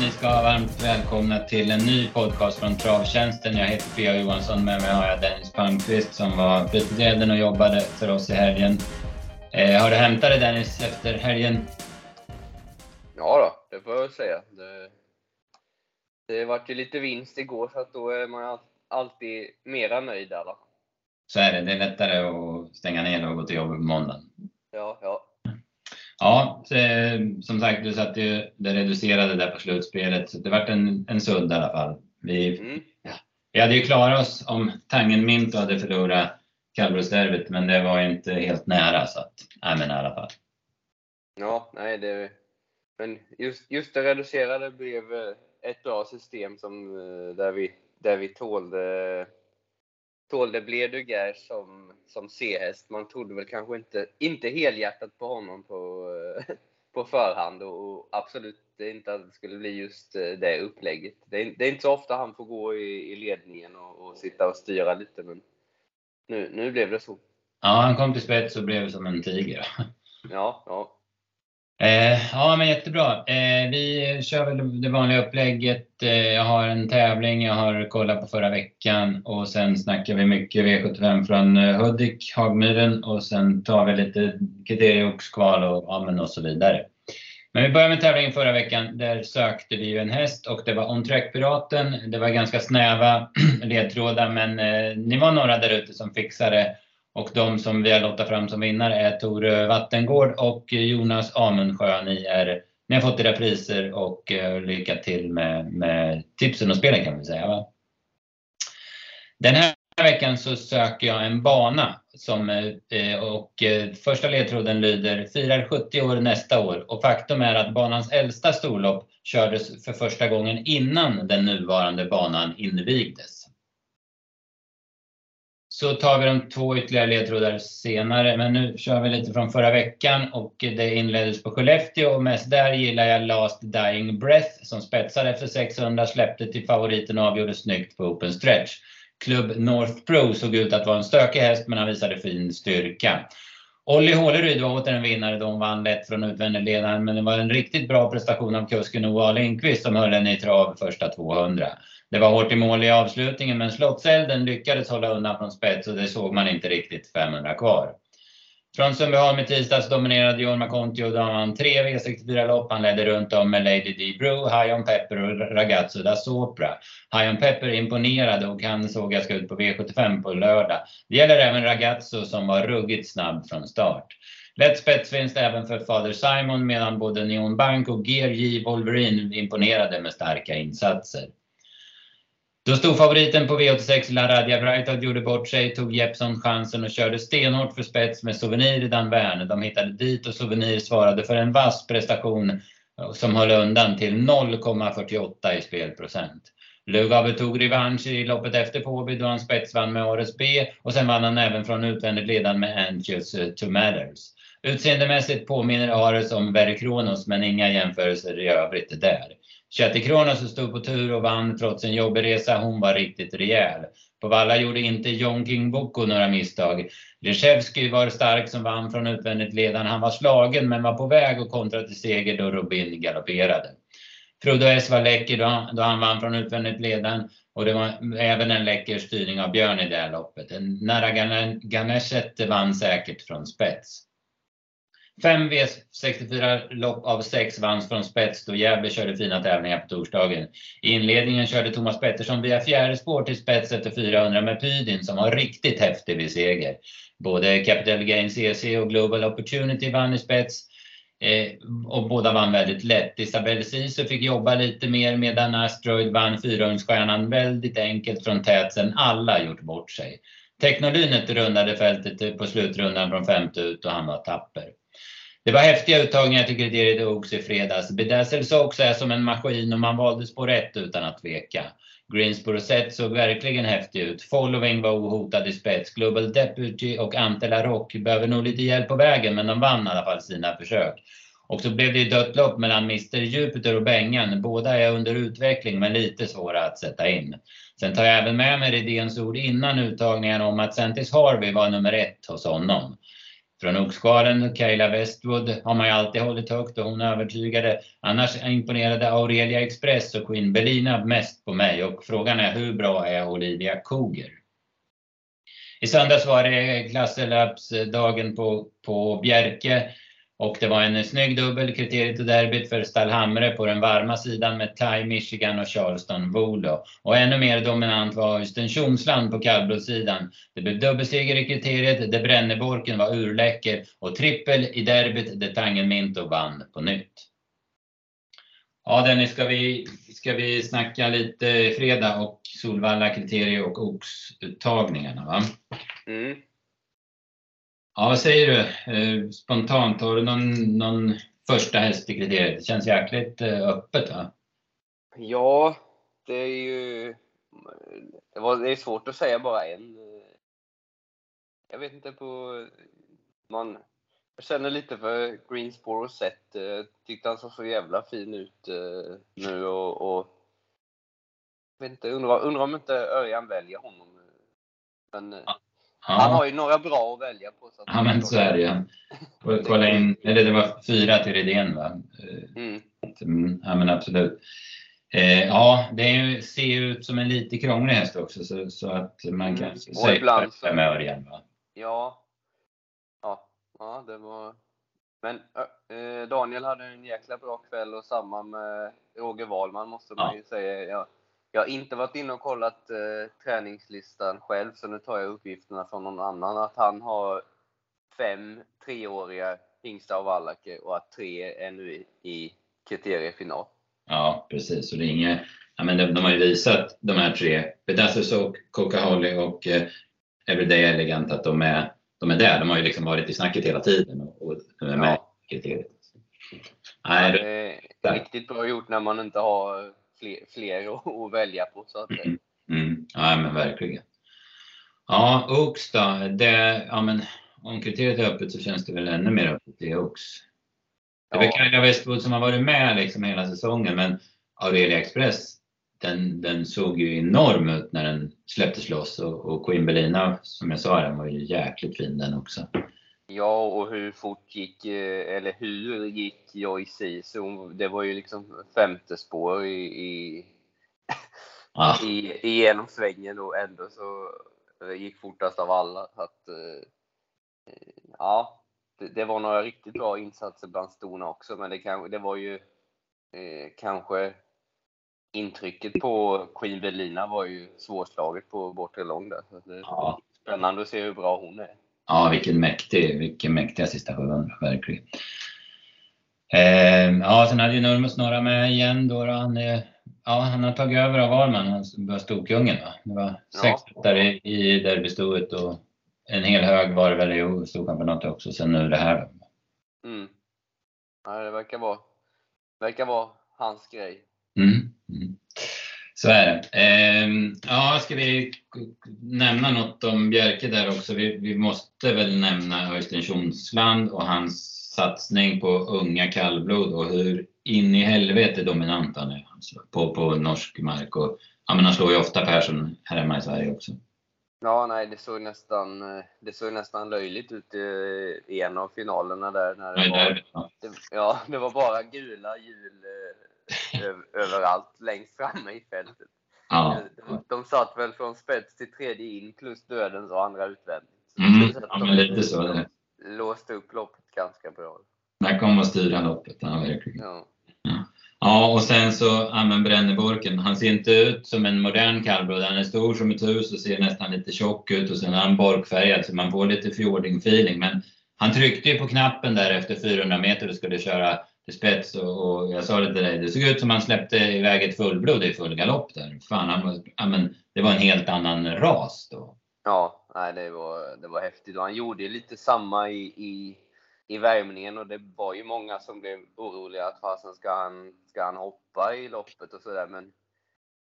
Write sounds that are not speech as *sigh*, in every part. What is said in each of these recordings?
Ni ska vara varmt välkomna till en ny podcast från Travtjänsten. Jag heter Pia Johansson. Med mig har jag Dennis Palmqvist som var fritidsleden och jobbade för oss i helgen. Eh, har du hämtat dig Dennis efter helgen? Ja då, det får jag väl säga. Det, det vart ju lite vinst igår så att då är man alltid mera nöjd alla. Så är det. Det är lättare att stänga ner och gå till jobbet på måndagen. Ja, ja. Ja, som sagt, du satte ju det reducerade där på slutspelet, så det vart en, en sudd i alla fall. Vi, mm. ja, vi hade ju klarat oss om Tangen Minto hade förlorat kallblodsderbyt, men det var inte helt nära, så att, nej men i alla fall. Ja, nej, det, men just, just det reducerade blev ett bra system som, eh, där, vi, där vi tålde tålde Bleduger som, som C-häst. Man trodde väl kanske inte, inte helhjärtat på honom på, *laughs* på förhand och, absolut inte att det skulle bli just eh, det upplägget. Det är, det är inte så ofta han får gå i, i ledningen och, och, sitta och styra lite, men nu, nu blev det så. Ja, han kom till spets och blev som en tiger. *laughs* Ja, ja. Eh, ja, men jättebra. Eh, vi kör väl det vanliga upplägget. Eh, jag har en tävling jag har kollat på förra veckan och sen snackar vi mycket V75 från eh, Hudik, Hagmyren och sen tar vi lite kriterieoxkval och, ja, och så vidare. Men vi börjar med tävlingen förra veckan. Där sökte vi ju en häst och det var On Track-piraten. Det var ganska snäva *clears throat* ledtrådar men eh, ni var några där ute som fixade och de som vi har lottat fram som vinnare är Tore Vattengård och Jonas Amundsjö. Ni, är, ni har fått era priser och eh, lycka till med, med tipsen och spelen kan vi säga. Va? Den här veckan så söker jag en bana som, eh, och eh, första ledtråden lyder firar 70 år nästa år och faktum är att banans äldsta storlopp kördes för första gången innan den nuvarande banan invigdes. Så tar vi de två ytterligare ledtrådar senare. Men nu kör vi lite från förra veckan och det inleddes på Skellefteå och mest där gillar jag Last Dying Breath som spetsade efter 600, släppte till favoriten och avgjorde snyggt på open stretch. Klubb North Pro såg ut att vara en stökig häst men han visade fin styrka. Olli Håleryd var åter en vinnare då hon vann lätt från utvändig ledaren men det var en riktigt bra prestation av kusken Oa Lindqvist som höll henne i trav första 200. Det var hårt i mål i avslutningen men Slottselden lyckades hålla undan från spets och det såg man inte riktigt 500 kvar. Från Sundbyholm i tisdags dominerade John Kontio då han vann tre V64-lopp. Han ledde runt om med Lady D. Brew, High On Pepper och Ragazzo da Sopra. High On Pepper imponerade och han såg ganska ut på V75 på lördag. Det gäller även Ragazzo som var ruggigt snabb från start. Lätt spetsvinst även för Fader Simon medan både Neon Bank och GRJ Wolverine imponerade med starka insatser. Då stod favoriten på V86 Laradja Breitholt gjorde bort sig, tog Jeppson chansen och körde stenhårt för spets med Souvenir i Danverne. De hittade dit och Souvenir svarade för en vass prestation som höll undan till 0,48 i spelprocent. Lugave tog revansch i loppet efter Påby då han spetsvann med Ares B och sen vann han även från utvändigt ledan med Anxious eh, to Matters. Utseendemässigt påminner Ares om Verikronos men inga jämförelser i övrigt där. Kötti Kronos stod på tur och vann trots en jobbig resa. Hon var riktigt rejäl. På valla gjorde inte John King Boko några misstag. Leszewski var stark som vann från utvändigt ledan. Han var slagen men var på väg att kontra till seger då Robin galopperade. Frodo S var läcker då han, då han vann från utvändigt ledan och det var även en läcker styrning av Björn i det här loppet. Nära Ganeshet vann säkert från spets. Fem V64-lopp av sex vanns från spets då Gävle körde fina tävlingar på torsdagen. I inledningen körde Thomas Pettersson via fjärde spår till spets efter 400 med Pydin som var riktigt häftig vid seger. Både Capital Gains EC och Global Opportunity vann i spets. Eh, och båda vann väldigt lätt. Isabelle Sisu fick jobba lite mer medan Asteroid vann fyrahundsstjärnan väldigt enkelt från tät sen alla gjort bort sig. Technolynet rundade fältet eh, på slutrundan från femte ut och han var tapper. Det var häftiga uttagningar till kriteriet Oaks i fredags. Bedazzles också är som en maskin och man valde spår rätt utan att tveka. Greensboro Set såg verkligen häftig ut. Following var ohotad i spets. Global Deputy och Antela Rock behöver nog lite hjälp på vägen men de vann i alla fall sina försök. Och så blev det dött lopp mellan Mr Jupiter och Bengan. Båda är under utveckling men lite svåra att sätta in. Sen tar jag även med mig Redéns ord innan uttagningen om att Sentis Harvey var nummer ett hos honom. Från Oxgarden, Kayla Westwood, har man ju alltid hållit högt och hon övertygade. Annars imponerade Aurelia Express och Queen Belina mest på mig och frågan är hur bra är Olivia Koger? I söndags var det klasselöpsdagen eh, på, på Bjerke och det var en snygg dubbel kriteriet och derbyt för Stallhamre på den varma sidan med Thai Michigan och Charleston Volo. Och ännu mer dominant var Östen Tjomsland på kallblodssidan. Det blev dubbelseger i kriteriet där Bränneborken var urläcker och trippel i derbyt där Tangen Minto vann på nytt. Ja Dennis, ska vi, ska vi snacka lite fredag och Solvalla kriterier och oxuttagningarna va? Mm. Ja, vad säger du eh, spontant? Har du någon, någon första häst i kriteriet? Det känns jäkligt eh, öppet va? Ja, det är ju det, var, det är svårt att säga bara en. Jag vet inte på... Man, jag känner lite för Greensboro sett. Tyckte han såg så jävla fin ut nu och, och vet inte, undrar, undrar om inte Örjan väljer honom. Men, ja. Ja. Han har ju några bra att välja på. Så att ja, men så är det ju. Kolla in, eller det var fyra till Rydén va? Mm. mm. Ja, men absolut. Eh, ja, det ser ju ut som en lite krånglig häst också så, så att man mm. kan säga så... med Örjan va? Ja. Ja, ja det var... Men äh, Daniel hade en jäkla bra kväll och samma med Roger Wahlman måste man ja. ju säga. Ja. Jag har inte varit inne och kollat eh, träningslistan själv, så nu tar jag uppgifterna från någon annan. Att han har fem treåriga hingstar av Wallacke och att tre är nu i, i kriteriefinal. Ja, precis. Och det är inget, ja, men de, de har ju visat, de här tre, Pedasus och Coca Holly och eh, Everyday Elegant, att de är, de är där. De har ju liksom varit i snacket hela tiden och, och är med ja. i kriteriet. Nej, det är riktigt bra gjort när man inte har fler, fler att, välja på. Så att, mm. Mm. Ja, men verkligen. Ja, Oaks då. Det, ja, men, om kriteriet är öppet så känns det väl ännu mer öppet i Oaks. Det är väl Kaja Westwood som har varit med liksom hela säsongen, men Aurelia Express, den, den såg ju enorm ut när den släpptes loss och, och Queen Belina, som jag sa, den var ju jäkligt fin den också. Ja, och hur fort gick, eh, eller hur gick Joyce Sisu? Det var ju liksom femte spår i, i, ah. *laughs* i, genom svängen och ändå så det gick fortast av alla. Så att, eh, ja, det, det, var några riktigt bra insatser bland stona också, men det, kan, det var ju eh, kanske intrycket på Queen Belina var ju svårslaget på bortre lång där. Så det, ja. Spännande att se hur bra hon är. Ja, vilken mäktig, vilken mäktig sista 700, verkligen. Eh, ja, sen hade ju Nurmos några med igen då. då han, ja, han har tagit över av Arman, han var storkungen va? Det var sex ja. där i, i derbystoet och en hel hög var det väl i Storchampionatet också, sen nu det här. Mm. Ja, det verkar vara, verkar vara hans grej. Mm. Så är det. Ehm, ja, ska vi nämna något om Bjerke där också? Vi, vi måste väl nämna Öystein Tjomsland och hans satsning på unga kallblod och hur in i helvete dominant han är alltså, på, på norsk mark. Och, ja, men han slår ju ofta Persson här hemma i Sverige också. Ja, nej, det såg nästan, det såg nästan löjligt ut i en av finalerna där. När det, nej, var, det, ja, det var bara gula hjul *laughs* överallt längst framme i fältet. Ja. De, de satt väl från spets till tredje in plus dödens och andra utvändigt. Mm, ja, men lite så. Det. Låste upp loppet ganska bra. Där kom att styra loppet, ja, verkligen. Ja. ja. Ja, och sen så, ja men Bränneborken, han ser inte ut som en modern kallblod. Han är stor som ett hus och ser nästan lite tjock ut och sen är han borkfärgad så man får lite fjording-feeling. Men han tryckte ju på knappen där efter 400 meter och skulle köra spets och, och, jag sa det till dig, det såg ut som han släppte iväg ett fullblod i full galopp där. Fan, han var, ja, men, det var en helt annan ras då. Ja, nej, det, var, det var häftigt och han gjorde lite samma i, i, i värmningen och det var ju många som blev oroliga att fasen ska han, ska han hoppa i loppet och sådär men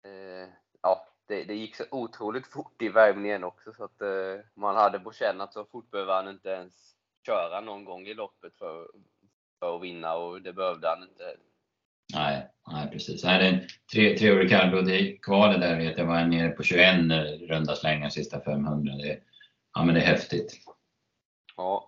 eh, ja, det, det, gick så otroligt fort i värmningen också så att eh, man hade på känn att så fort behöver han inte ens köra någon gång i loppet för, för att vinna och det behövde han inte. Nej, nej precis. Nej, det är en tre, treårig kallblod kvalet där vet jag var nere på 21 runda slängar sista 500. Det, ja, men det är häftigt. Ja.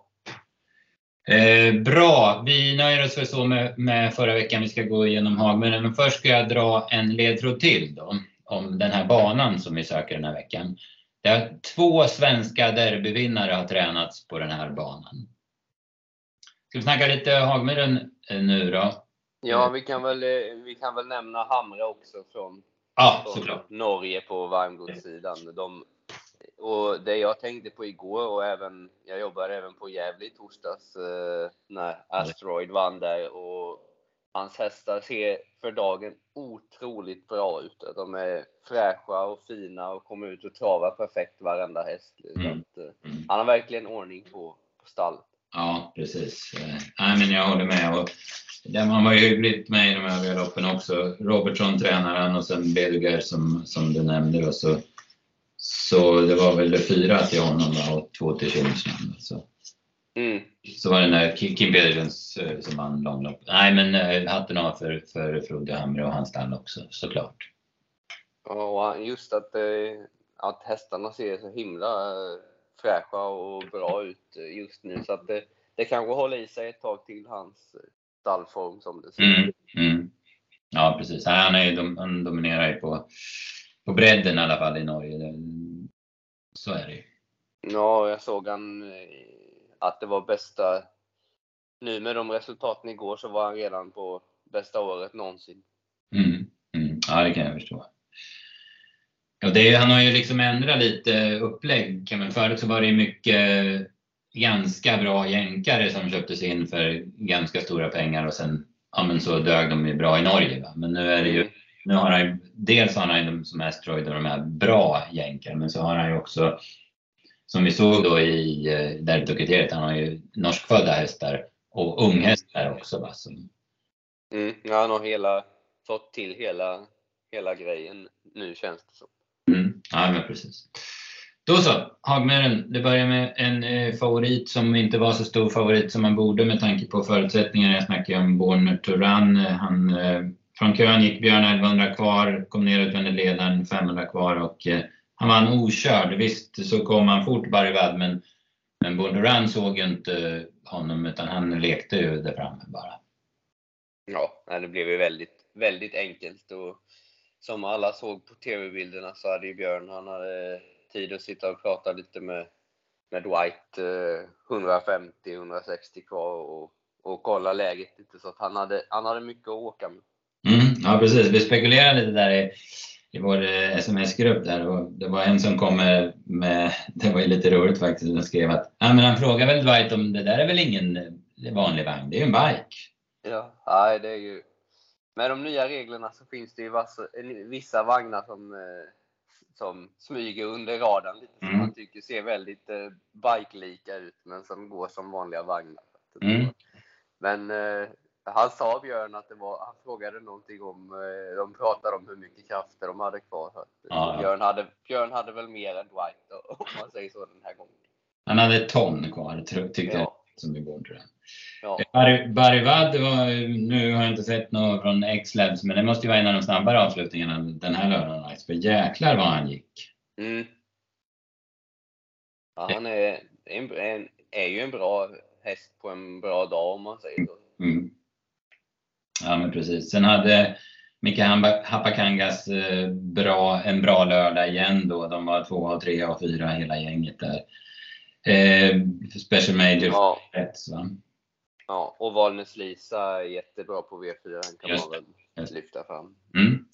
Eh, bra, vi nöjer oss för så med, med, förra veckan. Vi ska gå igenom Hagmyren. Men först ska jag dra en ledtråd till då, om den här banan som vi söker den här veckan. Där två svenska derbyvinnare har tränats på den här banan. Ska vi snacka lite Hagmyren eh, nu då? Ja, vi kan väl, eh, vi kan väl nämna Hamra också från, ja, såklart. Norge på varmgodssidan. De, och det jag tänkte på igår och även, jag jobbar även på Gävle i torsdags eh, när Asteroid vann där och hans hästar ser för dagen otroligt bra ut. De är fräscha och fina och kommer ut och travar perfekt varenda häst. Mm. Att, eh, mm. Han har verkligen ordning på, på stallet. Ja, precis. Eh, nej, men jag håller med. Och man var ju hyggligt med i de övriga loppen också. Robertson tränaren och sen Beduger som, som du nämnde. Då, så, så det var väl fyra till honom då, och två till Kingsman. Så. Mm. så var det när Kim Pedersens eh, som vann långlopp. Nej men eh, hatten av för, för Frode Hamre och hans stall också såklart. Ja, just att, att hästarna ser så himla fräscha och bra ut just nu. Så att det, det kanske håller i sig ett tag till hans stallform som det ser ut. Mm, mm. Ja precis, han, är, han dominerar ju på, på bredden i alla fall i Norge. Så är det ju. Ja, jag såg han eh, att det var bästa nu med de resultaten igår så var han redan på bästa året någonsin. Mm, mm. Ja, det kan jag förstå. Ja, det, han har ju liksom ändrat lite upplägg. Men förut så var det mycket ganska bra jänkare som köptes in för ganska stora pengar och sen ja, men så dög de ju bra i Norge. Va? Men nu är det ju, nu har han dels har han ju som Asteroid och de här bra jänkare men så har han ju också som vi såg då i eh, derbykriteriet, han har ju norskfödda hästar och unghästar också. Va? Som... Mm, ja, han har hela, fått till hela, hela grejen nu känns det som. Mm, ja, men precis. Då så, Hagmyren. Det börjar med en eh, favorit som inte var så stor favorit som man borde med tanke på förutsättningarna. Jag snackar om Born Turan. Han, eh, från kön gick Björn 1100 kvar, kom ner utvändigt ledaren 500 kvar och eh, han vann okörd. Visst så kom han fort Barivad men, men Born Turan såg ju inte eh, honom utan han lekte ju där framme bara. Ja, det blev ju väldigt, väldigt enkelt och som alla såg på tv-bilderna så hade ju Björn, han hade tid att sitta och prata lite med, med Dwight, 150-160 eh, kvar och, och kolla läget lite så att han hade, han hade mycket att åka med. Mm, ja precis, vi spekulerade lite där i, i vår eh, sms-grupp där och det var en som kom med, med *laughs* det var ju lite roligt faktiskt, som skrev att ja, men han frågar väl Dwight om det där är väl ingen vanlig vagn, det är ju en bike. Ja, nej, det är ju med de nya reglerna så finns det ju vissa vagnar som eh, som smyger under radarn lite, som mm. man tycker ser väldigt eh, bike-lika ut, men som går som vanliga vagnar. Mm. Men eh, han sa Björn att det var, han frågade någonting om, eh, de pratade om hur mycket krafter de hade kvar. Så ja, Björn, hade, Björn hade väl mer än Dwight om man säger så den här gången. Han hade ett ton kvar tyckte ja. jag som igår tror jag. Ja. Bar Barivad, nu har jag inte sett något från X-Labs, men det måste ju vara en av de snabbare avslutningarna den här lördagen. För jäklar vad han gick. Mm. Ja, han är, en, en, är ju en bra häst på en bra dag om man säger så. Mm. Ja, men precis. Sen hade Mika Hapakangas eh, bra, en bra lördag igen då. De var två, tre och fyra hela gänget där. Eh, Special Major ja. Rätts, va? Ja, och Valnes Lisa är jättebra på V4, kan Just man väl lyfta fram. Mm.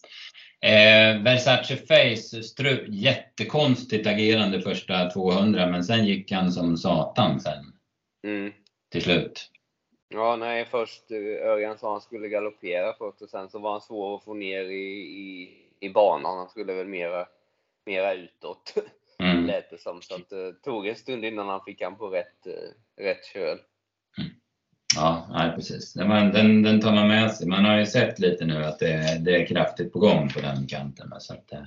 Eh, Versace Face, stru, jättekonstigt agerande första 200 men sen gick han som satan sen. Mm. Till slut. Ja, nej, först eh, Örjan sa han skulle galoppera först och sen så var han svår att få ner i, i, i banan. Han skulle väl mera, mera utåt. *laughs* Lät det som. Så att det tog en stund innan han fick han på rätt, eh, rätt köl. Ja, nej, precis. Den, den, den tar man med sig. Man har ju sett lite nu att det, det är kraftigt på gång på den kanten. Så att, eh,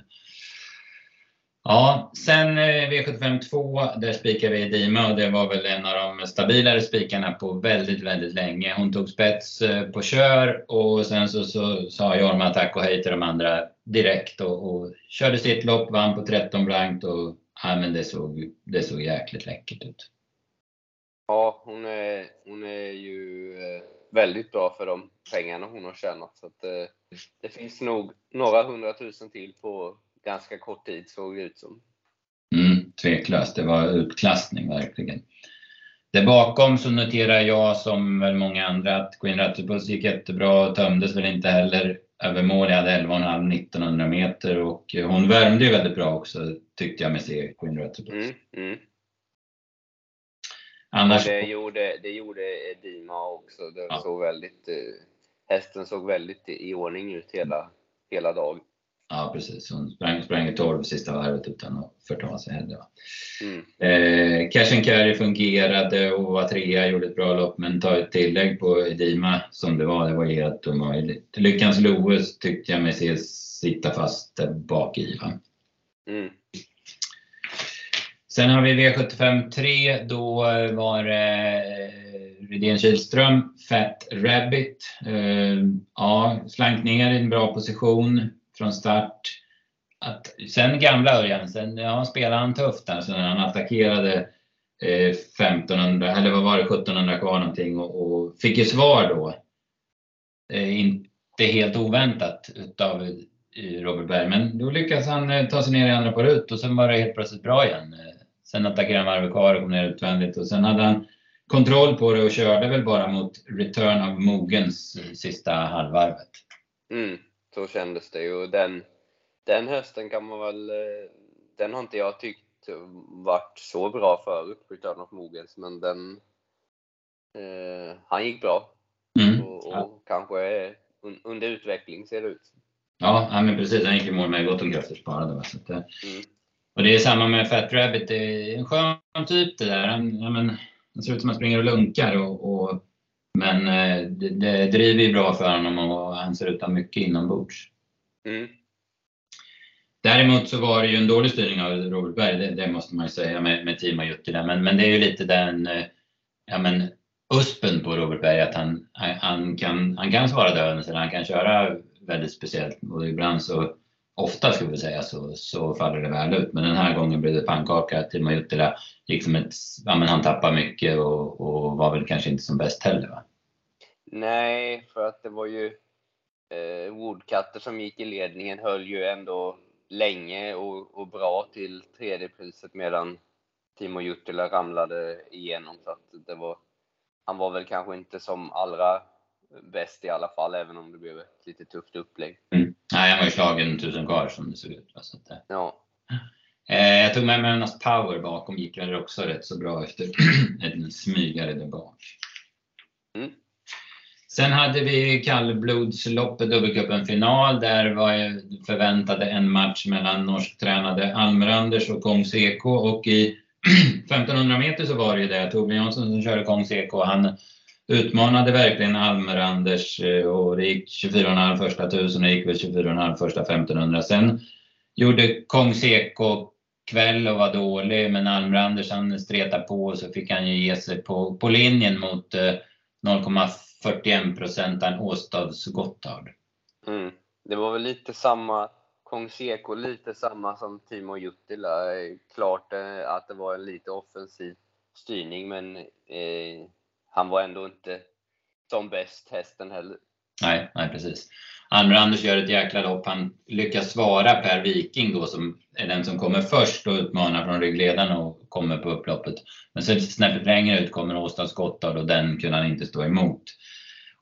ja, sen V75 2, där spikar vi Dima och det var väl en av de stabilare spikarna på väldigt, väldigt länge. Hon tog spets på kör och sen så, så sa Jorma tack och hej till de andra direkt och, och körde sitt lopp, vann på 13 blankt och ja, men det såg, det såg jäkligt läckert ut. Ja, hon är, hon är ju eh, väldigt bra för de pengarna hon har tjänat. Så att, eh, det finns nog några hundratusen till på ganska kort tid, såg det ut som. Mm, tveklöst, det var utklassning verkligen. Där bakom så noterar jag som väl många andra att Queen Rattipus gick jättebra och tömdes väl inte heller över mål. Jag hade 11,5 1900 meter och hon värmde ju väldigt bra också tyckte jag mig se Queen. Mm, mm. Annars, Det gjorde, det gjorde Edima också. Det Ja. såg väldigt, eh, hästen såg väldigt i i ordning ut hela, hela dagen. Ja precis, hon sprang, sprang i 12 sista varvet utan att förta sig heller. Mm. Eh, Cash and Carry fungerade och var trea, gjorde ett bra lopp, men ta ett tillägg på Edima som det var, det var helt omöjligt. Lyckans Loes tyckte jag mig se sitta fast där bak i. Mm. Sen har vi V75 3, då var det eh, Rydén Kihlström, Fat Rabbit. Eh, ja, slank ner i en bra position från start. Att, sen gamla Örjan, sen ja, spelade han tufft där, så när han attackerade eh, 1500, eller vad var det, 1700 kvar någonting och, och fick ju svar då. Eh, inte helt oväntat utav eh, Robert Berg, men då lyckades han eh, ta sig ner i andra på ut och sen var det helt plötsligt bra igen. Eh, Sen attackerade han varvet kvar och kom ner utvändigt och sen hade han kontroll på det och körde väl bara mot Return of Mogens eh, sista halvvarvet. Mm. Så kändes det ju. Den, den hösten kan man väl, eh, den har inte jag tyckt varit så bra förut, Return of Mogens, men den, eh, han gick bra Mm. och, och Ja. kanske un, under utveckling ser det ut. Ja, ja, men precis. Han gick i mål med gott om krafter sparade. Så att, eh, Mm. och det är samma med Fat Rabbit. Det är en skön typ det där. Han, ja, men, han ser ut som att han springer och lunkar. Och, och, men eh, det, det driver ju bra för honom och han ser ut att ha mycket inombords. Mm. Däremot så var det ju en dålig styrning av Robert Berg, det, det måste man ju säga med, med Timo Juttila. Men, men det är ju lite den, eh, ja men uspen på Robert Berg att han, han- han, kan, han kan svara eller han kan köra väldigt speciellt och ibland så, ofta skulle vi säga, så, så faller det väl ut. Men den här gången blev det pannkaka. Timo Juttila gick som ett, ja men han tappade mycket och, och var väl kanske inte som bäst heller va? Nej, för att det var ju eh, Woodcutter som gick i ledningen höll ju ändå länge och, och bra till tredje priset medan Timo Juttila ramlade igenom. Så att det var, han var väl kanske inte som allra bäst i alla fall, även om det blev ett lite tufft upplägg. Mm. Nej, han var ju slagen tusen kvar som det såg ut. Så att, eh, Ja, Eh, jag tog med mig Jonas Power bakom, gick väl också rätt så bra efter *clears throat* en smygare där bak. Mm. Sen hade vi kallblodsloppet, dubbelcupen final. Där var jag förväntade en match mellan norsktränade Almeranders och Kong Seko och i *clears throat* 1500 meter så var det ju det. Torbjörn Jonsson som körde Kong Seko, han utmanade verkligen Almer-Anders eh, och det gick 24,5 första 1000 och det gick väl 24,5 första 1500. Sen gjorde Kong Seko kväll och var dålig, men Almer-Anders han stretade på och så fick han ju ge sig på, på linjen mot eh, 0,41 procentaren Åstads Gotthard. mm. det var väl lite samma, Kong Seko lite samma som Timo Juttila. Eh, klart eh, att det var en lite offensiv styrning, men eh, han var ändå inte som bäst hästen heller. Nej, nej precis. Almranders gör ett jäkla lopp. Han lyckas svara Per Viking då som är den som kommer först och utmanar från ryggledaren och kommer på upploppet. Men sen snäppet längre ut kommer Åstads Gotthard och den kunde han inte stå emot.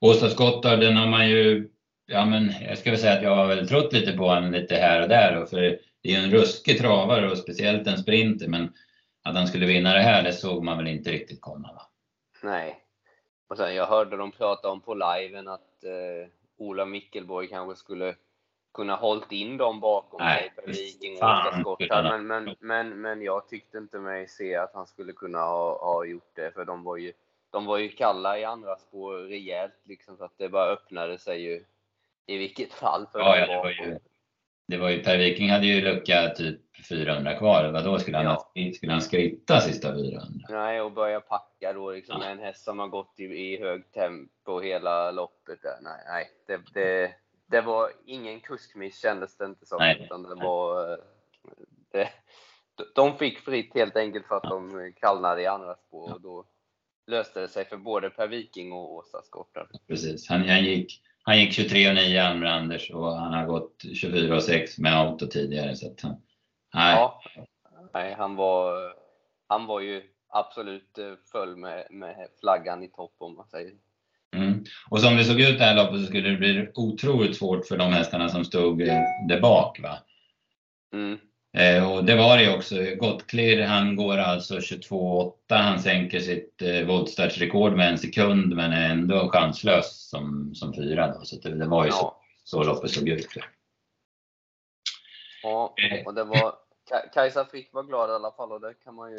Åstads Gotthard, den har man ju, ja men jag ska väl säga att jag har väl trott lite på honom lite här och där. Och för det är en ruskig travare och speciellt en sprinter. Men att han skulle vinna det här, det såg man väl inte riktigt komma. Va? Nej. Och sen jag hörde dem prata om på liven att eh, Ola Mickelborg kanske skulle kunna hållit in dem bakom Nej, sig Viking och Skott Men, men, men, men jag tyckte inte mig se att han skulle kunna ha, ha gjort det, för de var ju de var ju kalla i andra spår rejält liksom, så att det bara öppnade sig ju i vilket fall för Ja, ja, det var ju, det var ju Per Viking hade ju lucka typ 400 kvar. Vadå, skulle han, Ja. skulle han skritta sista 400? Nej, och börja packa då liksom med en häst som har gått i, i hög tempo hela loppet. Där. Nej, nej det, det, det var ingen kuskmiss kändes det inte som. Nej. Utan det var, eh, det, de fick fritt helt enkelt för att de kallnade i andra spår. Och då, löste det sig för både Per Viking och Åsa Skottard. Precis. Han, han, gick, han gick 23 och 9 Almer-Anders och han har gått 24 och 6 med auto tidigare. Så att nej. Ja, nej, han var, han var ju absolut eh, full med, med flaggan i topp om man säger. Mm. Och som det såg ut det här loppet så skulle det bli otroligt svårt för de hästarna som stod eh, där bak. Va? Mm. Eh, och det var det också. Gottclear han går alltså 22,8. Han sänker sitt eh, voltstartsrekord med en sekund men är ändå chanslös som, som fyra. Då. Så det, det var ju ja. så, så loppet såg ut. Ja, eh. och det var Kajsa Frick var glad i alla fall och det kan man ju,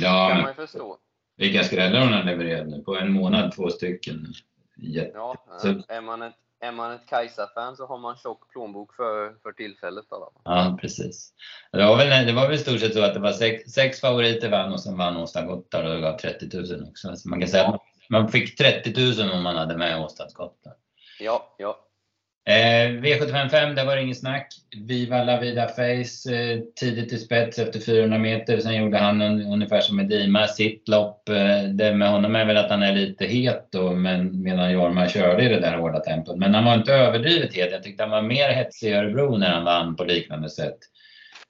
ja, kan man ju förstå. Vilka skrällar hon har levererat nu. På en månad två stycken. Jätte. Ja, är man ett är man ett Kajsa-fan så har man tjock plånbok för, för tillfället. Då. Ja, precis. Det var väl, det var väl i stort sett så att det var sex, sex favoriter vann och sen vann Gotthard och det gav 30 000 också. Så man kan säga ja. att man fick 30 000 om man hade med Gotthard. Ja, ja. Eh, V755, där var det inget snack. Viva la vida face eh, tidigt i spets efter 400 meter. Sen gjorde han un, ungefär som med Dima, sitt lopp. Eh, det med honom är väl att han är lite het då, men, medan Jorma körde i det där hårda tempot. Men han var inte överdrivet het. Jag tyckte han var mer hetsig i Örebro när han vann på liknande sätt.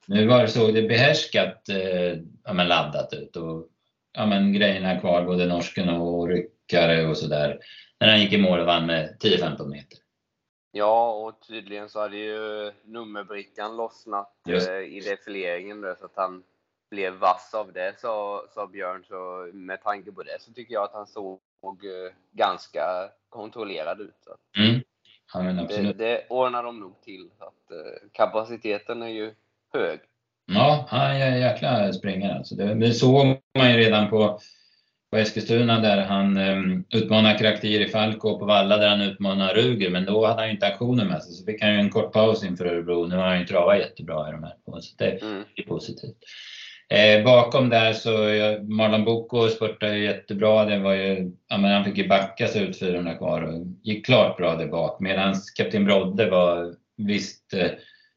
Nu var det såg det behärskat eh, ja, men laddat ut och ja, men grejerna kvar, både norsken och ryckare och sådär. När han gick i mål och vann med 10-15 meter. Ja, och tydligen så hade ju nummerbrickan lossnat Just. Eh, i defileringen där, så att han blev vass av det, sa, sa Björn. Så med tanke på det så tycker jag att han såg eh, ganska kontrollerad ut. Så mm. ja, det, det ordnar de nog till. Att, eh, kapaciteten är ju hög. Ja, han är en jäkla springare. Alltså det, det såg man ju redan på på Eskilstuna där han um, utmanar Kraktir i Falco på Valla där han utmanar Ruger, men då hade han ju inte aktionen med sig. Så fick han ju en kort paus inför Örebro. Nu har han ju travat jättebra i de här på, så det mm. är positivt. Eh, bakom där så Marlon Bocco spurtade ju jättebra. Det var ju, ja, men han fick ju backa sig ut 400 kvar och gick klart bra där bak. Medan Kapten Brodde var visst, eh,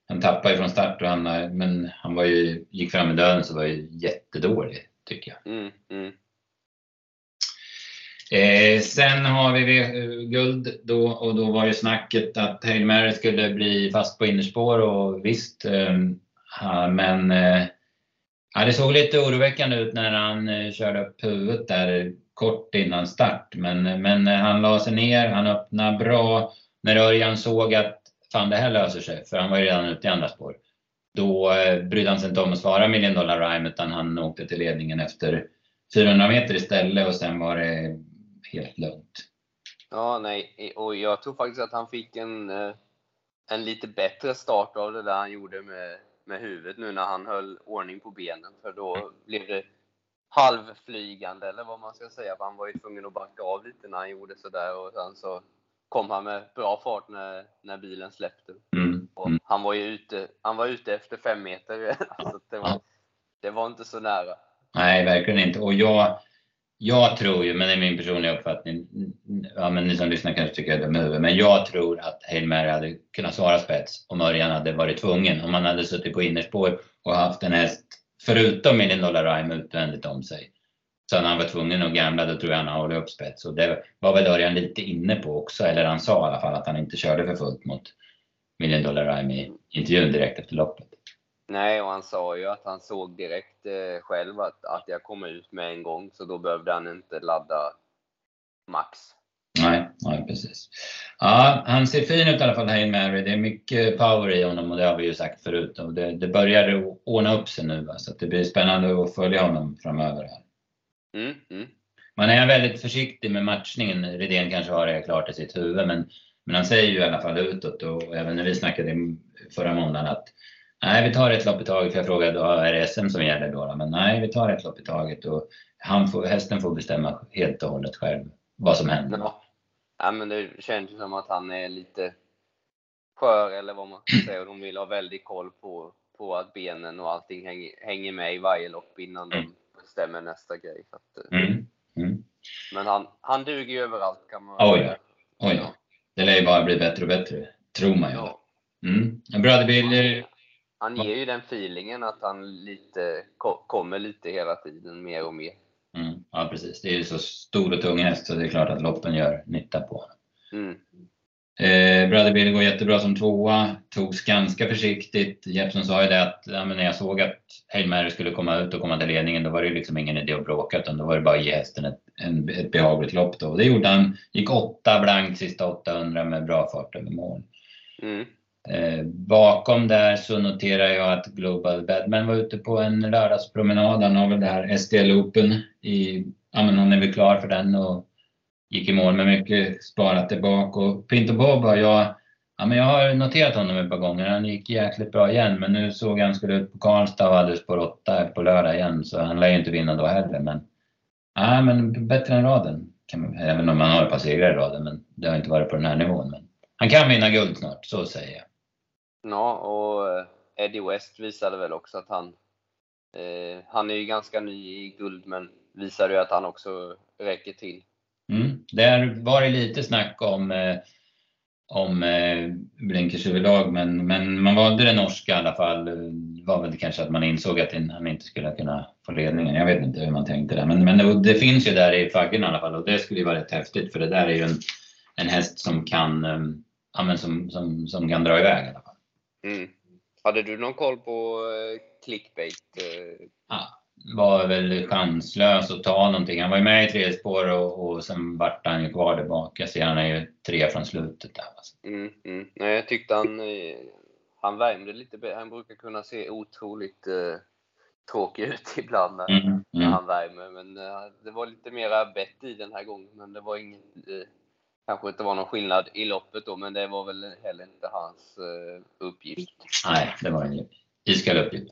han tappade ju från start och han, men han var ju, gick fram i döden så var ju jättedålig tycker jag. Mm, mm. Eh, sen har vi eh, guld då och då var ju snacket att Hail Mary skulle bli fast på innerspår och visst, eh, men eh, ja, det såg lite oroväckande ut när han eh, körde upp huvudet där kort innan start. Men, eh, men eh, han la sig ner, han öppnade bra. När Örjan såg att fan det här löser sig, för han var ju redan ute i andra spår. Då eh, brydde han sig inte om att svara Million Dollar Rhyme utan han åkte till ledningen efter 400 meter istället och sen var det helt lugnt. Ja, nej, och jag tror faktiskt att han fick en, eh, en lite bättre start av det där han gjorde med, med huvudet nu när han höll ordning på benen. För då blev det halvflygande, eller vad man ska säga. För han var ju tvungen att backa av lite när han gjorde sådär och sen så kom han med bra fart när, när bilen släppte. Mm. Mm. han var ju ute, han var ute efter fem meter. *laughs* alltså det, var, det var inte så nära. Nej, verkligen inte. Och jag, jag tror ju, men det är min personliga uppfattning, ja, men ni som lyssnar kanske tycker jag är dum huvud, men jag tror att Hail Mary hade kunnat svara spets om Örjan hade varit tvungen. Om han hade suttit på innerspår och haft en häst, förutom Million Dollar Rhyme, utvändigt om sig. Så när han var tvungen att gamla, då tror jag han håller hållit upp spets. Och det var väl Örjan lite inne på också, eller han sa i alla fall att han inte körde för fullt mot Million Dollar Rhyme i intervjun direkt efter loppet. Nej, och han sa ju att han såg direkt eh, själv att, att jag kom ut med en gång, så då behövde han inte ladda max. Nej, nej precis. Ja, han ser fin ut i alla fall, Hail Mary. Det är mycket power i honom och det har vi ju sagt förut. Och det, det börjar ordna upp sig nu, va? så det blir spännande att följa honom framöver. Här. Mm, mm. Man är väldigt försiktig med matchningen. Redén kanske har det klart i sitt huvud, men, men han säger ju i alla fall utåt och även när vi snackade förra måndagen att Nej, vi tar ett lopp i taget. För jag frågade, är det SM som gäller då? Men nej, vi tar ett lopp i taget och han får, hästen får bestämma helt och hållet själv vad som händer. Ja. ja men det känns ju som att han är lite skör eller vad man ska säga. Och de vill ha väldigt koll på, på att benen och allting hänger, hänger med i varje lopp innan mm. de bestämmer nästa grej. Att, eh, mm. Mm. Men han, han duger ju överallt kan man Oj, ja. Oj, ja. Det lär ju bara bli bättre och bättre, tror man ju. Ja. Mm. Bröder Bill, han ger ju den feelingen att han lite, kommer lite hela tiden, mer och mer. Mm. ja, precis. Det är ju så stor och tung häst så det är klart att loppen gör nytta på honom. Mm. Eh, Brother Bill går jättebra som tvåa, togs ganska försiktigt. Jeppson sa ju det att ja, när jag såg att Hail Mary skulle komma ut och komma till ledningen, då var det liksom ingen idé att bråka, utan då var det bara att ge hästen ett, en, ett behagligt lopp. Då. Och det gjorde han. Gick åtta blankt sista 800 med bra fart över mål. Mm. Eh, bakom där så noterar jag att Global Badman var ute på en lördagspromenad. Han har väl det här SDL Open i, ja men han är väl klar för den och gick i mål med mycket sparat där bak. Och Pinto Bob har jag, ja men jag har noterat honom ett par gånger. Han gick jäkligt bra igen, men nu såg han skulle ut på Karlstad och hade spår 8 på lördag igen, så han lär ju inte vinna då heller. Men, ja, men bättre än raden. Kan man, även om han har ett par segrar i raden, men det har inte varit på den här nivån. Men han kan vinna guld snart, så säger jag. Ja, och eh, Eddie West visade väl också att han, eh, han är ju ganska ny i guld, men visade ju att han också räcker till. Mm. Där var det lite snack om, eh, om eh, Blinkers överlag, men, men man valde det norska i alla fall. Det var väl kanske att man insåg att han inte skulle kunna få ledningen. Jag vet inte hur man tänkte där, men, men det, det finns ju där i faggen i alla fall och det skulle ju vara rätt häftigt för det där är ju en, en häst som kan, eh, ja, men som, som, som kan dra iväg i alla fall. Mm. Hade du någon koll på eh, clickbait? Eh? Ja, var väl chanslös att ta någonting. Han var ju med i tredje spår och, och sen vart han ju kvar där bak. Jag ser han är ju tre från slutet där. Alltså. Mm, mm. Nej, jag tyckte han, eh, han värmde lite bättre. Han brukar kunna se otroligt eh, tråkig ut *laughs* ibland när, Mm, när mm. han värmer. Men eh, det var lite mera bett i den här gången. Men det var ingen, eh, kanske inte var någon skillnad i loppet då, men det var väl heller inte hans eh, uppgift. Nej, det var en iskall uppgift.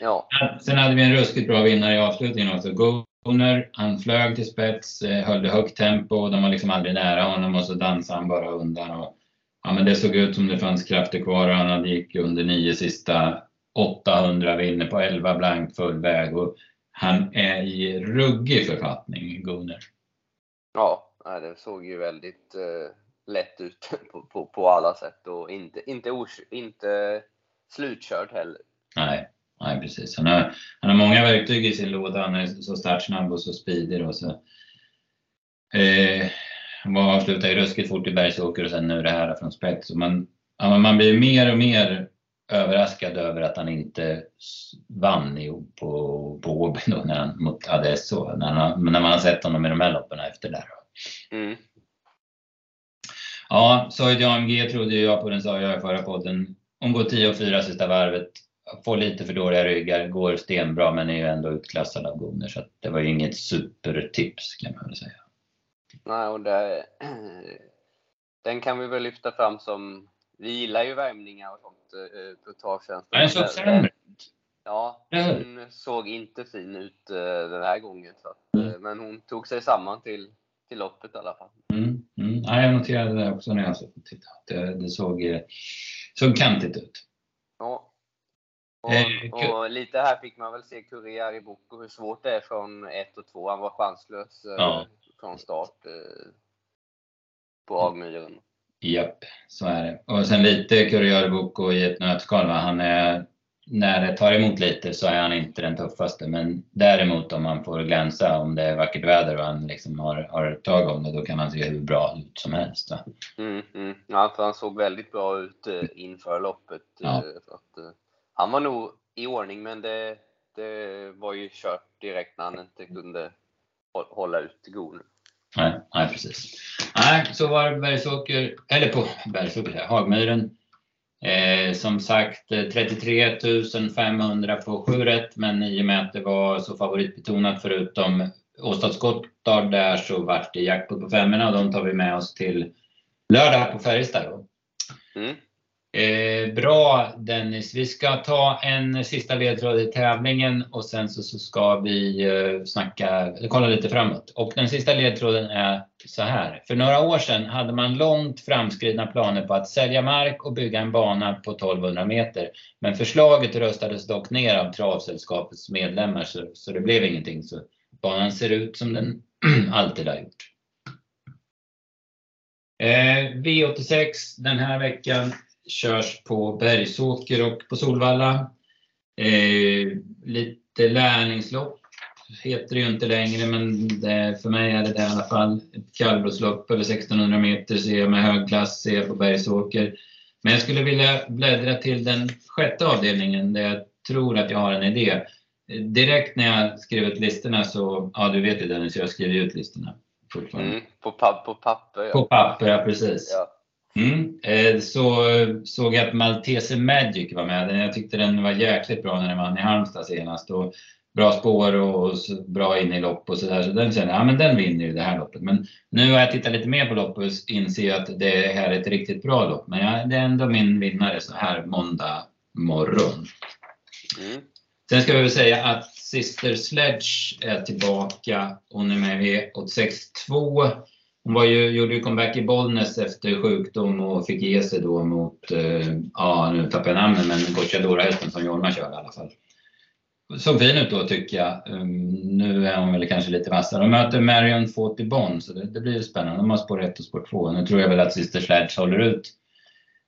Ja, Sen hade vi en ruskigt bra vinnare i avslutningen också. Goner, han flög till spets, eh, höll det högt tempo och de var liksom aldrig nära honom och så dansade han bara undan. Och, ja, men det såg ut som det fanns krafter kvar och han hade gick under nio sista 800, vinner på 11 blankt full väg och han är i ruggig författning, Goner. ja nej, det såg ju väldigt eh, lätt ut *laughs* på, på, på alla sätt och inte, inte, inte slutkörd heller. Nej, nej precis. Han har, han har många verktyg i sin låda. Han är så startsnabb och så speedig. Och så, eh, han avslutar ju ruskigt fort i Bergsåker och sen nu det här från spets. Man, man blir mer och mer överraskad över att han inte vann i, på, på Åby då när han, mot Adesso. När, han, när man har sett honom i de här loppen efter det här. Mm. Ja, Soid AMG trodde jag på, den sa jag i förra podden. Hon går 10 och 4 sista varvet. Får lite för dåliga ryggar, går stenbra men är ju ändå utklassad av Gunnar så det var ju inget supertips kan man väl säga. Nej, och det, *clears throat* den kan vi väl lyfta fram som, vi gillar ju värmningar och sånt eh, på travtjänsten. Den såg sämre Ja, Eller hur? hon såg inte fin ut eh, den här gången. Så eh, Men hon tog sig samman till, till loppet i alla fall. Mm, mm. Ja, jag noterade det också när jag såg titta. Det, det såg, eh, såg kantigt ut. Ja. Och, Eh, och lite här fick man väl se Kurriar i Boko hur svårt det är från 1 och 2. Han var chanslös eh, Ja. från start på Agmyren. Japp, så är det. Och sen lite Kurriere Boko i ett nötskal. Va? Han är, när det tar emot lite så är han inte den tuffaste. Men däremot om man får glänsa, om det är vackert väder och han liksom har, har tag om det, då kan han se hur bra ut som helst. Mm, mm. Ja, för han såg väldigt bra ut eh, inför loppet. Ja. Eh, så att, eh, han var nog i ordning, men det, det var ju kört direkt när han inte kunde hå- hålla ut Gon. Nej, nej precis. Nej, så var Bergsåker, eller på Bergsåker, Hagmyren. Eh, som sagt eh, 33 500 på 7 rätt, men i och med att det var så favoritbetonat förutom Åstads där så vart det jackpot på femmorna och de tar vi med oss till lördag på Färjestad. Mm. Eh, bra Dennis, vi ska ta en sista ledtråd i tävlingen och sen så, så ska vi eh, snacka, kolla lite framåt. Och den sista ledtråden är så här. För några år sedan hade man långt framskridna planer på att sälja mark och bygga en bana på 1200 meter. Men förslaget röstades dock ner av travsällskapets medlemmar så, så det blev ingenting. Så banan ser ut som den *clears throat* alltid har gjort. Eh, V86 den här veckan körs på Bergsåker och på Solvalla. Eh, lite lärlingslopp heter det ju inte längre, men det, för mig är det, det i alla fall. Ett kallblodslopp över 1600 meter ser jag med högklass, ser jag på Bergsåker. Men jag skulle vilja bläddra till den sjätte avdelningen där jag tror att jag har en idé. Direkt när jag skrev ut listorna så, ja du vet ju Dennis, jag skriver ut listorna Mm, på, papp, på papper ja. På papper, ja precis. Ja. Mm. Eh, så såg jag att Maltese Magic var med. Jag tyckte den var jäkligt bra när den vann i Halmstad senast. Och bra spår och bra in i lopp och sådär. Så den kände jag, ja men den vinner ju det här loppet. Men nu har jag tittat lite mer på loppet och inser att det här är ett riktigt bra lopp. Men jag, det är ändå min vinnare så här måndag morgon. Mm. Sen ska vi väl säga att Sister Sledge är tillbaka. Hon är med i V862. Hon var ju, gjorde ju comeback i Bollnäs efter sjukdom och fick ge sig då mot, eh, ja nu tappar jag namnet, men Gocciadora-hästen som Jorma körde i alla fall. Såg fin ut då tycker jag. Um, nu är hon väl kanske lite vassare. De möter Marion Fawty Bond, så det, det blir spännande. De har spår 1 och spår 2. Nu tror jag väl att Sister Sledge håller ut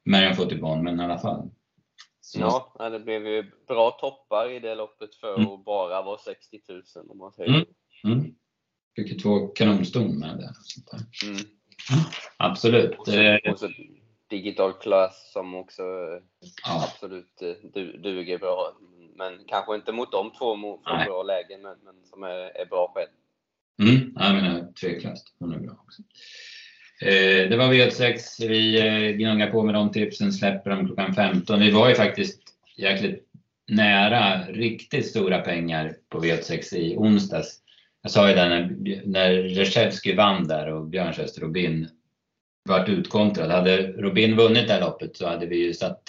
Marion Fawty Bond, men i alla fall. Så. Ja, det blev ju bra toppar i det loppet för mm. att bara vara 60 000 om man säger. Mm. Mm. Fick ju två kanonston med det. Mm. Absolut. Och så, eh, och så digital class som också ja. absolut eh, du, duger bra. Men kanske inte mot de två mot bra lägen, men, men som är, är bra själv. Mm, ja, men tveklöst. Hon är bra också. Eh, det var V6. Vi eh, gnuggar på med de tipsen, släpper dem klockan 15. Vi var ju faktiskt jäkligt nära riktigt stora pengar på V6 i onsdags. Jag sa ju det när, när Reshevsky vann där och Björnsäster Robin vart utkontrad. Hade Robin vunnit det här loppet så hade vi ju satt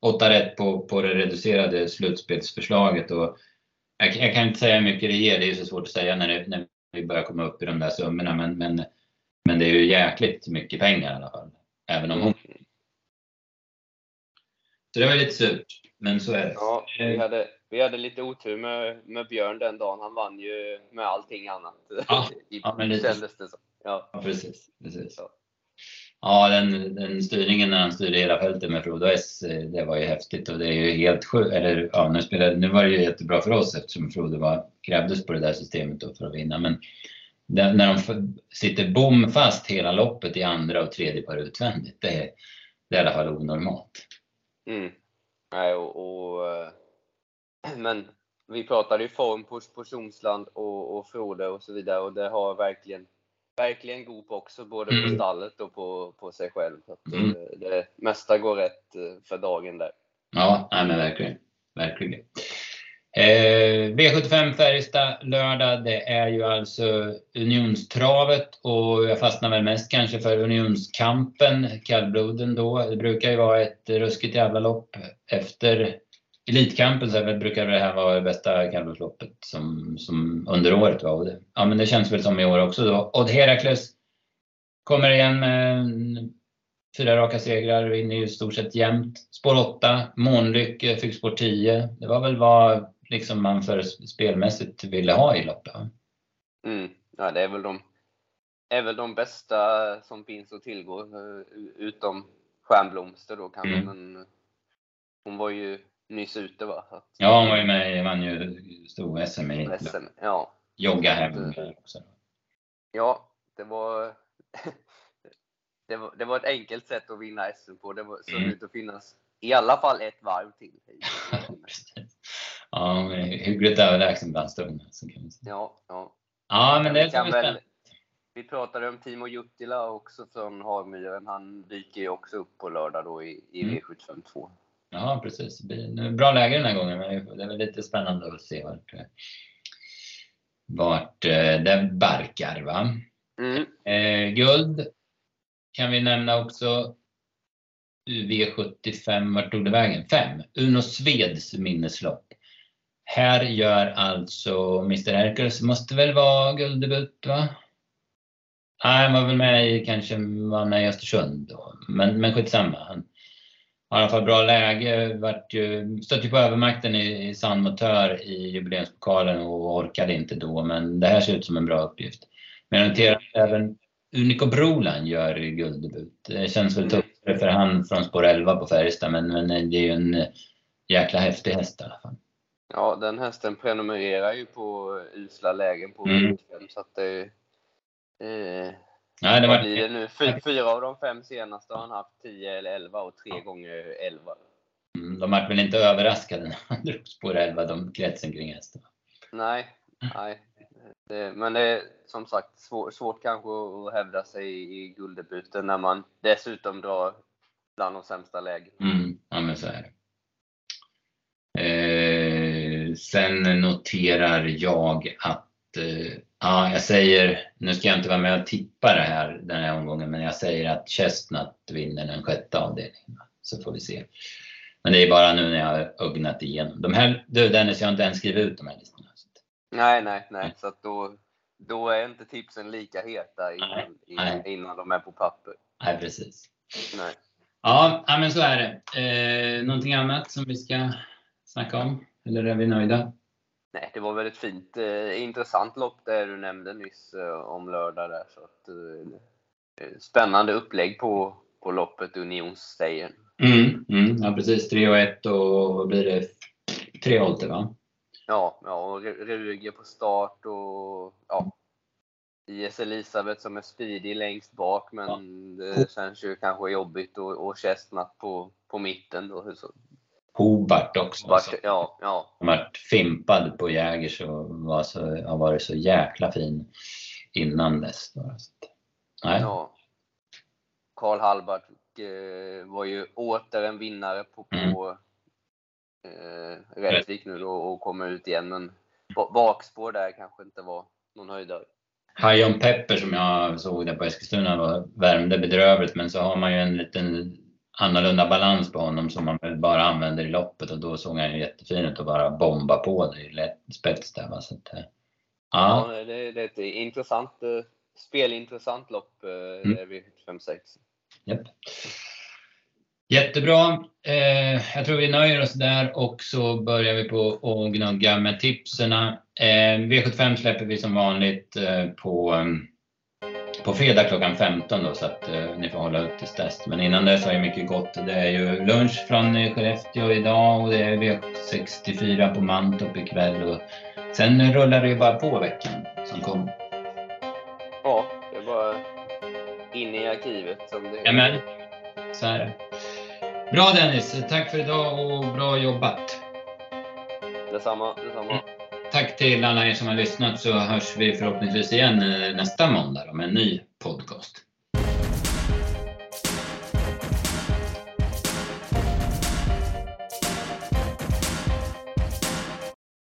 åtta rätt på, på det reducerade slutspelsförslaget. Och jag, jag, kan inte säga hur mycket det ger, det är så svårt att säga när, det, när vi börjar komma upp i de där summorna. Men, men, men det är ju jäkligt mycket pengar i alla fall. Även om hon... Så det var lite surt, men så är det. Ja, vi hade, vi hade lite otur med, med Björn den dagen. Han vann ju med allting annat. Ja, *laughs* ja men lite... kändes det som. Ja. ja, precis. precis. Ja. Ja, den, den styrningen när han styrde hela fältet med Frodo S, det var ju häftigt och det är ju helt sjukt. Eller ja, nu, spelade, nu var det ju jättebra för oss eftersom Frodo var, krävdes på det där systemet då för att vinna. Men när de sitter bomfast hela loppet i andra och tredje par utvändigt, det det är i alla fall onormalt. Mm. Nej, och, och, eh, *clears throat* men vi pratade ju form på, på Tjomsland och, och Frode och så vidare och det har verkligen verkligen god på också, både på mm. stallet och på, på sig själv. Så att, mm. Eh, det mesta går rätt eh, för dagen där. Ja, nej, men verkligen. verkligen. Eh, V75 Färjestad lördag, det är ju alltså Unionstravet och jag fastnar väl mest kanske för Unionskampen, kallbloden då. Det brukar ju vara ett ruskigt jävla lopp efter Elitkampen så brukar det här vara det bästa kallblodsloppet som, som under året. var. Det, ja, men det känns väl som i år också. Då. Odd Herakles kommer igen med fyra raka segrar, vinner ju i stort sett jämnt. Spår 8, Månlycke eh, fick spår 10. Det var väl vad liksom man för spelmässigt ville ha i loppet. Mm. Ja, det är väl, de, är väl de bästa som finns att tillgå, eh, utom Stjärnblomster då kanske. Mm. Men hon var ju nyss ute va? Att, ja, hon var ju med, vann ju stor SM i SM, ja. Jogga hem också. Ja, det var, *laughs* det var, det var ett enkelt sätt att vinna SM på. Det var, såg mm. ut att finnas i alla fall ett varv till. *laughs* ja, hyggligt överlägsen bland stunden. Ja, ja. Ja, men det är kan väl, Vi pratade om Timo Juttila också från Hagmyren. Han dyker ju också upp på lördag då i, i mm. V752. Ja, precis. Bra läge den här gången, men det är lite spännande att se vart, vart eh, det barkar. Va? Mm. Eh, guld kan vi nämna också. V75, vart tog det vägen? 5. Uno Sveds minneslopp. Här gör alltså Mr Hercules, måste väl vara gulddebut va? Nej, han var väl med i, kanske var med i Östersund då. Men, men skitsamma. Han, har i alla fall bra läge. Vart ju, stötte ju på övermakten i, i Sandmotör i jubileumspokalen och orkade inte då. Men det här ser ut som en bra uppgift. Men jag noterar att även Unico Brolan gör gulddebut. Det känns väl tuffare för han från spår 11 på Färjestad, men, men det är ju en jäkla häftig häst i alla fall. Ja, den hästen prenumererar ju på usla lägen på Mm. V75 så att det... Eh, Ja, det var, blir det nu? Fy, fyra av de fem senaste har han haft 10 eller 11 och tre gånger 11. Mm, de vart väl inte överraskade när han drog spår 11, de kretsen kring hästen. Nej, nej. Det, men det är som sagt svår, svårt kanske att hävda sig i, i gulddebuten när man dessutom drar bland de sämsta lägena. Mm, ja men så är det. Eh, sen noterar jag att, eh, ja jag säger, nu ska jag inte vara med och tippa det här den här omgången, men jag säger att Chestnut vinner den sjätte avdelningen. Så får vi se. Men det är bara nu när jag har ögnat igenom. De här, du Dennis, jag har inte ens skrivit ut de här listorna. Nej, nej, nej. Så att då, då är inte tipsen lika heta innan, Nej. innan de är på papper. Nej, precis. Nej. Ja, ja men så är det. Eh, någonting annat som vi ska snacka om? Eller är vi nöjda? Nej, det var väl ett fint, eh, intressant lopp där du nämnde nyss eh, om lördag där. Så att, eh, spännande upplägg på, på loppet Unionsstejern. Mm, mm, ja precis. 3 och 1 och vad blir det? 3 Holte va? Ja, ja och Ruger på start och ja, IS Elisabeth som är speedig längst bak men Ja. det känns ju kanske jobbigt och, och Chestnut på, på mitten då. Så, Hobart också. vart, Som ja, ja, har varit fimpad på Jägers och var så, har varit så jäkla fin innan dess. Då. Så nej. ja. Karl Hallback eh, var ju åter en vinnare på, på eh, Rättvik nu då och kommer ut igen men ba- bakspår där kanske inte var någon höjdare. High on Pepper som jag såg där på Eskilstuna var, värmde bedrövligt men så har man ju en liten annorlunda balans på honom som man väl bara använder i loppet och då såg han ju jättefin ut och bara bomba på det i lätt spets där. Va? Så att, eh, Ja, ja, det, det är ett intressant, eh, spelintressant lopp eh, Mm. där vid 5-6. japp. Jättebra. Eh, jag tror vi nöjer oss där och så börjar vi på att gnugga med tipserna. Eh, V75 släpper vi som vanligt eh, på, på fredag klockan 15 då, så att eh, ni får hålla ut tills dess. Men innan dess har ju mycket gått. Det är ju lunch från eh, Skellefteå idag och det är V64 på Mantorp ikväll. Och sen rullar det ju bara på veckan som kommer. Ja, det är bara in i arkivet som det. Jajamän, så är det. Bra Dennis, tack för idag och bra jobbat. Detsamma, detsamma. Tack till alla er som har lyssnat så hörs vi förhoppningsvis igen eh, nästa måndag med en ny podcast.